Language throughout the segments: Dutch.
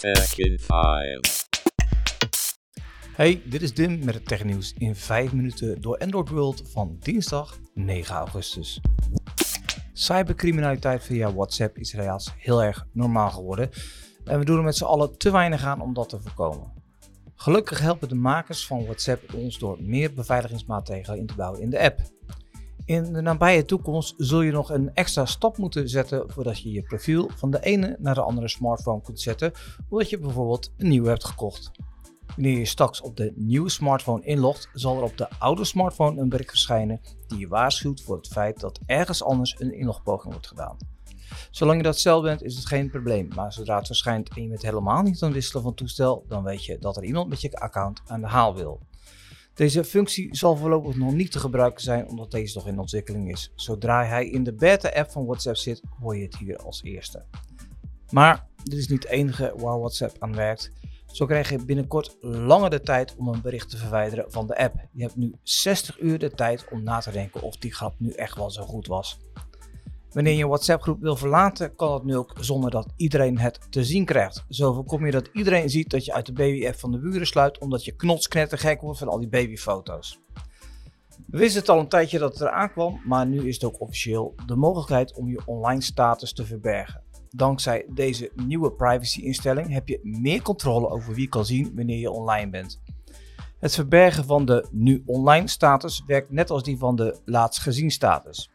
Tech in 5. Hey, dit is Dim met het technieuws in 5 minuten door Android World van dinsdag 9 augustus. Cybercriminaliteit via WhatsApp is helaas heel erg normaal geworden en we doen er met z'n allen te weinig aan om dat te voorkomen. Gelukkig helpen de makers van WhatsApp ons door meer beveiligingsmaatregelen in te bouwen in de app. In de nabije toekomst zul je nog een extra stap moeten zetten voordat je je profiel van de ene naar de andere smartphone kunt zetten, omdat je bijvoorbeeld een nieuwe hebt gekocht. Wanneer je straks op de nieuwe smartphone inlogt, zal er op de oude smartphone een bericht verschijnen die je waarschuwt voor het feit dat ergens anders een inlogpoging wordt gedaan. Zolang je dat zelf bent, is het geen probleem, maar zodra het verschijnt en je bent helemaal niet aan het wisselen van toestel, dan weet je dat er iemand met je account aan de haal wil. Deze functie zal voorlopig nog niet te gebruiken zijn omdat deze nog in ontwikkeling is. Zodra hij in de beta-app van WhatsApp zit, hoor je het hier als eerste. Maar dit is niet het enige waar WhatsApp aan werkt. Zo krijg je binnenkort langer de tijd om een bericht te verwijderen van de app. Je hebt nu 60 uur de tijd om na te denken of die grap nu echt wel zo goed was. Wanneer je een WhatsApp groep wil verlaten, kan dat nu ook zonder dat iedereen het te zien krijgt. Zo voorkom je dat iedereen ziet dat je uit de baby-app van de buren sluit, omdat je knotsknettergek wordt van al die babyfoto's. We wisten het al een tijdje dat het eraan kwam, maar nu is het ook officieel de mogelijkheid om je online status te verbergen. Dankzij deze nieuwe privacy-instelling heb je meer controle over wie kan zien wanneer je online bent. Het verbergen van de nu online status werkt net als die van de laatst gezien status.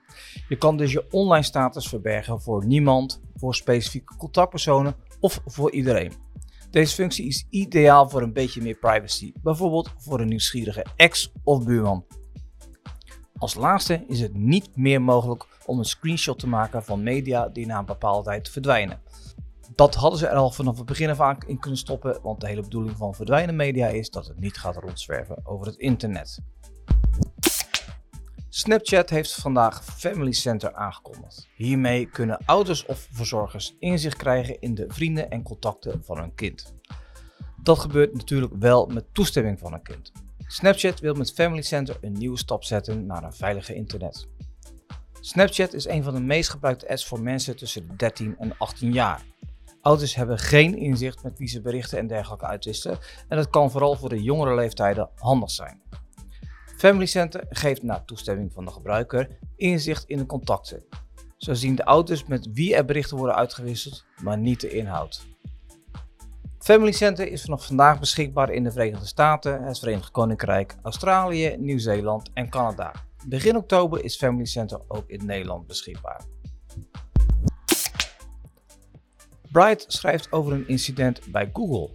Je kan dus je online status verbergen voor niemand, voor specifieke contactpersonen of voor iedereen. Deze functie is ideaal voor een beetje meer privacy, bijvoorbeeld voor een nieuwsgierige ex of buurman. Als laatste is het niet meer mogelijk om een screenshot te maken van media die na een bepaalde tijd verdwijnen. Dat hadden ze er al vanaf het begin aan in kunnen stoppen, want de hele bedoeling van verdwijnen media is dat het niet gaat rondzwerven over het internet. Snapchat heeft vandaag Family Center aangekondigd. Hiermee kunnen ouders of verzorgers inzicht krijgen in de vrienden en contacten van hun kind. Dat gebeurt natuurlijk wel met toestemming van een kind. Snapchat wil met Family Center een nieuwe stap zetten naar een veilige internet. Snapchat is een van de meest gebruikte apps voor mensen tussen de 13 en 18 jaar. Ouders hebben geen inzicht met wie ze berichten en dergelijke uitwisselen en dat kan vooral voor de jongere leeftijden handig zijn. Family Center geeft na toestemming van de gebruiker inzicht in de contacten. Zo zien de ouders met wie er berichten worden uitgewisseld, maar niet de inhoud. Family Center is vanaf vandaag beschikbaar in de Verenigde Staten, het Verenigd Koninkrijk, Australië, Nieuw-Zeeland en Canada. Begin oktober is Family Center ook in Nederland beschikbaar. Bright schrijft over een incident bij Google.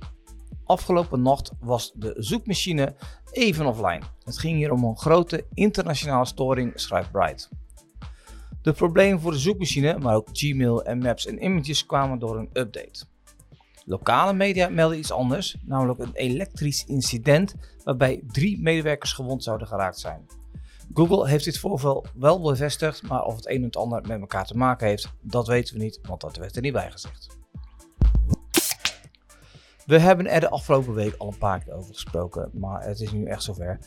Afgelopen nacht was de zoekmachine even offline. Het ging hier om een grote internationale storing, schrijft Bright. De problemen voor de zoekmachine, maar ook Gmail en Maps en Images kwamen door een update. Lokale media melden iets anders, namelijk een elektrisch incident waarbij drie medewerkers gewond zouden geraakt zijn. Google heeft dit voorval wel bevestigd, maar of het een en het ander met elkaar te maken heeft, dat weten we niet, want dat werd er niet bij gezegd. We hebben er de afgelopen week al een paar keer over gesproken, maar het is nu echt zover.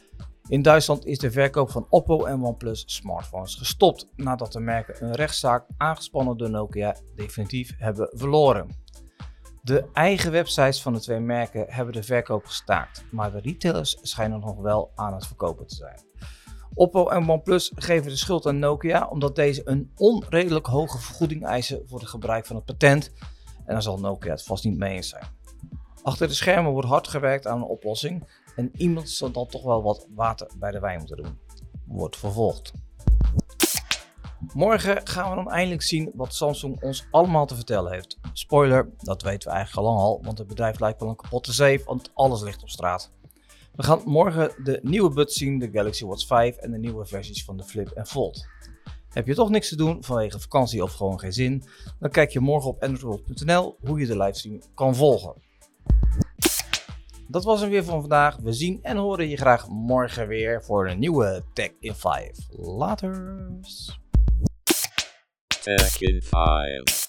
In Duitsland is de verkoop van Oppo en OnePlus smartphones gestopt nadat de merken een rechtszaak aangespannen door Nokia definitief hebben verloren. De eigen websites van de twee merken hebben de verkoop gestaakt, maar de retailers schijnen nog wel aan het verkopen te zijn. Oppo en OnePlus geven de schuld aan Nokia omdat deze een onredelijk hoge vergoeding eisen voor het gebruik van het patent en daar zal Nokia het vast niet mee eens zijn. Achter de schermen wordt hard gewerkt aan een oplossing en iemand zal dan toch wel wat water bij de wijn moeten doen. Wordt vervolgd. Morgen gaan we dan eindelijk zien wat Samsung ons allemaal te vertellen heeft. Spoiler, dat weten we eigenlijk al lang al, want het bedrijf lijkt wel een kapotte zeef, want alles ligt op straat. We gaan morgen de nieuwe buds zien, de Galaxy Watch 5 en de nieuwe versies van de Flip en Fold. Heb je toch niks te doen vanwege vakantie of gewoon geen zin, dan kijk je morgen op android.nl hoe je de livestream kan volgen. Dat was hem weer van vandaag. We zien en horen je graag morgen weer voor een nieuwe Tech in 5. Later. Tech in 5.